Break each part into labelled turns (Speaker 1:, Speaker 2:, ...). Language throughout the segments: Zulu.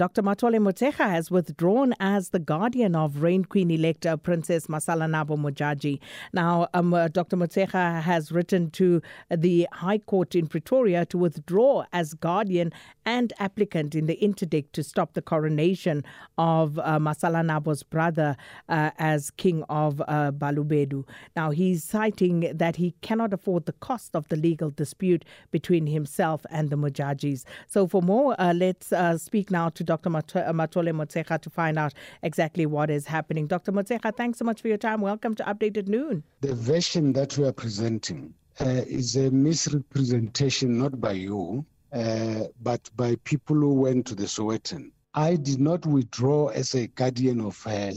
Speaker 1: Dr. Matole Motshekga has withdrawn as the guardian of Reign Queen elect uh, Princess Masalanabo Modjadji. Now, um, uh, Dr. Motshekga has written to the High Court in Pretoria to withdraw as guardian and applicant in the interdict to stop the coronation of uh, Masalanabo's brother uh, as king of uh, Balobedu. Now, he's citing that he cannot afford the cost of the legal dispute between himself and the Modjadjis. So, for more, uh, let's uh, speak now to Dr. Uh, Matole Motshekga to find out exactly what is happening. Dr. Motshekga, thanks so much for your time. Welcome to Updated Noon.
Speaker 2: The version that we are presenting uh, is a misrepresentation not by you, uh, but by people who went to the Sowetan. I did not withdraw as a guardian of uh,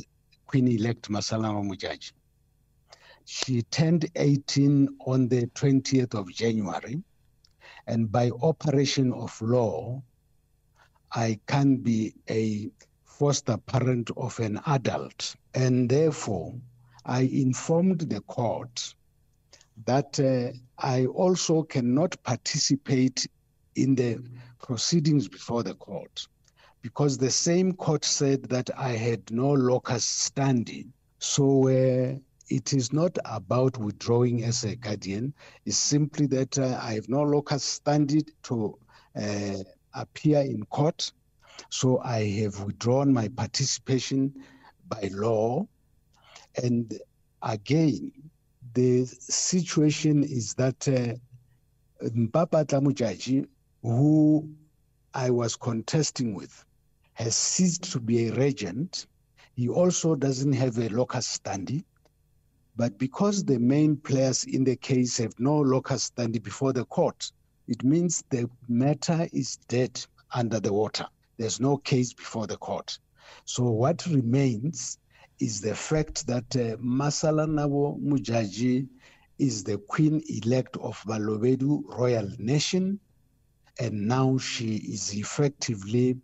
Speaker 2: Queen elect Masalama Modjadji. She turned 18 on the 20th of January, and by operation of law, I can be a foster parent of an adult. And therefore, I informed the court that uh, I also cannot participate in the proceedings before the court because the same court said that I had no locus standi. So uh, it is not about withdrawing as a guardian. It's simply that uh, I have no locus standi to uh, appear in court. So I have withdrawn my participation by law. And again, the situation is that uh, Mpapatla Modjadji, who I was contesting with, has ceased to be a regent. He also doesn't have a locus standi. But because the main players in the case have no locus standi before the court, it means the matter is dead under the water. There's no case before the court. So what remains is the fact that uh, Masalanabo Modjadji is the queen elect of Balobedu Royal Nation, and now she is effectively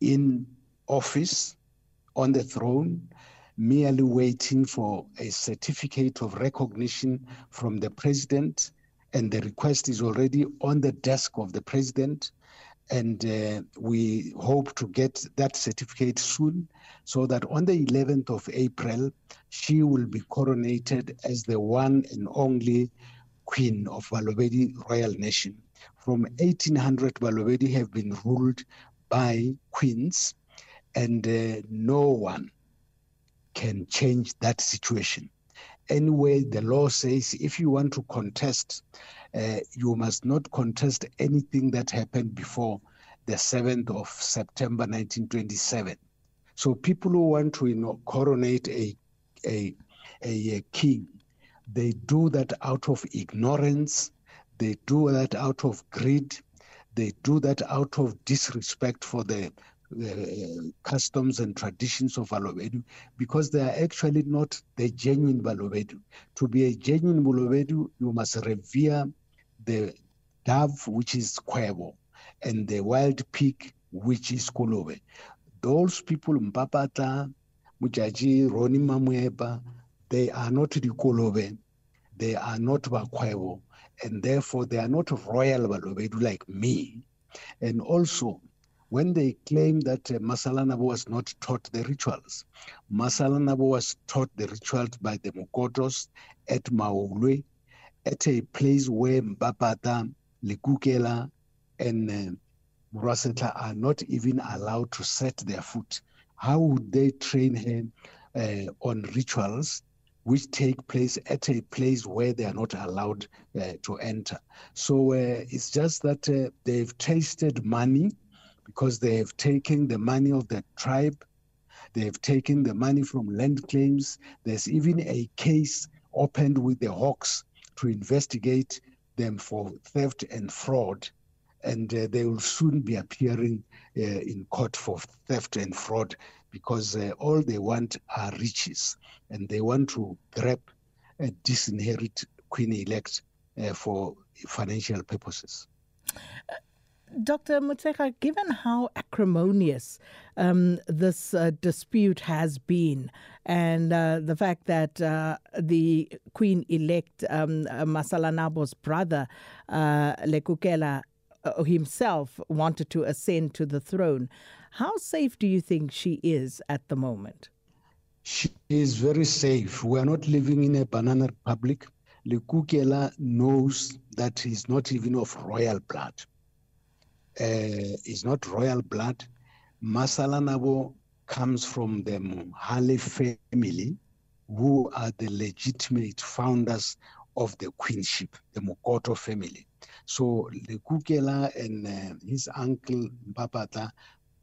Speaker 2: in office on the throne, merely waiting for a certificate of recognition from the president and the request is already on the desk of the president. And uh, we hope to get that certificate soon so that on the 11th of April, she will be coronated as the one and only queen of Balobedu Royal Nation. From 1800, Balobedu have been ruled by queens, and uh, no one can change that situation anyway, the law says if you want to contest, uh, you must not contest anything that happened before the 7th of September 1927. So people who want to you know, coronate a, a, a, a king, they do that out of ignorance, they do that out of greed, they do that out of disrespect for the uh, customs and traditions of Balobedu because they are actually not the genuine Balobedu. To be a genuine Balobedu, you must revere the dove, which is Kwebo, and the wild pig, which is Kolobe. Those people, Mpapata, Modjadji, Roni Mamweba, they are not the Kolobe, they are not Bakwebo, and therefore they are not royal Balobedu like me. And also, when they claim that uh, Masalanabo was not taught the rituals, Masalanabo was taught the rituals by the Mukotos at Maulwe, at a place where Mpapata, Lekukela, and uh, Murasetla are not even allowed to set their foot. How would they train her uh, on rituals which take place at a place where they are not allowed uh, to enter? So uh, it's just that uh, they've tasted money because they have taken the money of the tribe, they have taken the money from land claims. There's even a case opened with the Hawks to investigate them for theft and fraud. And uh, they will soon be appearing uh, in court for theft and fraud because uh, all they want are riches and they want to grab a disinherit queen elect uh, for financial purposes.
Speaker 1: Dr. Motshekga, given how acrimonious um, this uh, dispute has been, and uh, the fact that uh, the Queen elect um, Masala Nabo's brother, uh, Lekukela, uh, himself wanted to ascend to the throne, how safe do you think she is at the moment?
Speaker 2: She is very safe. We are not living in a banana republic. Lekukela knows that he's not even of royal blood. Uh, he's not royal blood. Masala Nabo comes from the Mohale family, who are the legitimate founders of the queenship, the Mokoto family. So Lekukela and uh, his uncle Mbapata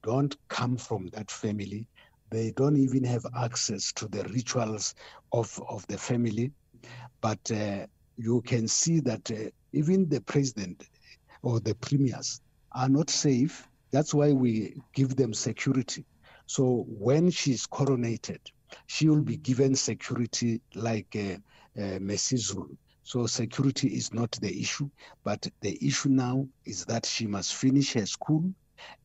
Speaker 2: don't come from that family. They don't even have access to the rituals of, of the family. But uh, you can see that uh, even the president or the premiers are not safe. That's why we give them security. So when she's coronated, she will be given security like uh, uh, Mesizulu. So security is not the issue, but the issue now is that she must finish her school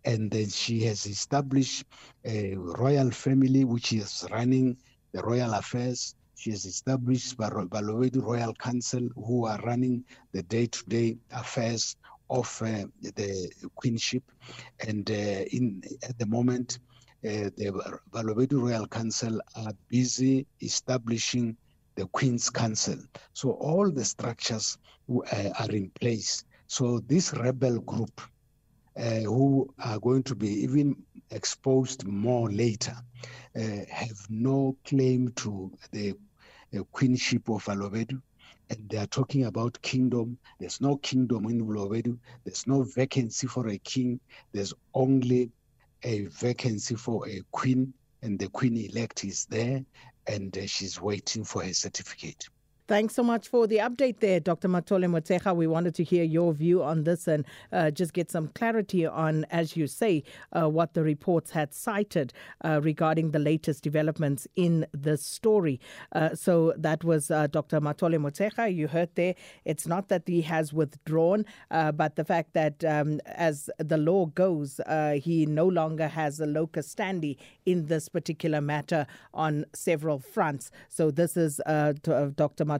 Speaker 2: and then she has established a royal family which is running the royal affairs. She has established Balobedu Royal Council who are running the day-to-day affairs of uh, the queenship. And uh, in at the moment, uh, the Balobedu Royal Council are busy establishing the Queen's Council. So all the structures uh, are in place. So this rebel group, uh, who are going to be even exposed more later, uh, have no claim to the queenship of Balobedu. And they are talking about kingdom. There's no kingdom in Balobedu. There's no vacancy for a king. There's only a vacancy for a queen, and the queen elect is there, and uh, she's waiting for her certificate.
Speaker 1: Thanks so much for the update there, Dr. Matole Motshekga. We wanted to hear your view on this and uh, just get some clarity on, as you say, uh, what the reports had cited uh, regarding the latest developments in the story. Uh, so that was uh, Dr. Matole Motshekga. You heard there, it's not that he has withdrawn, uh, but the fact that um, as the law goes, he no longer has a locus standi in this particular matter on several fronts. So this is Dr. Matole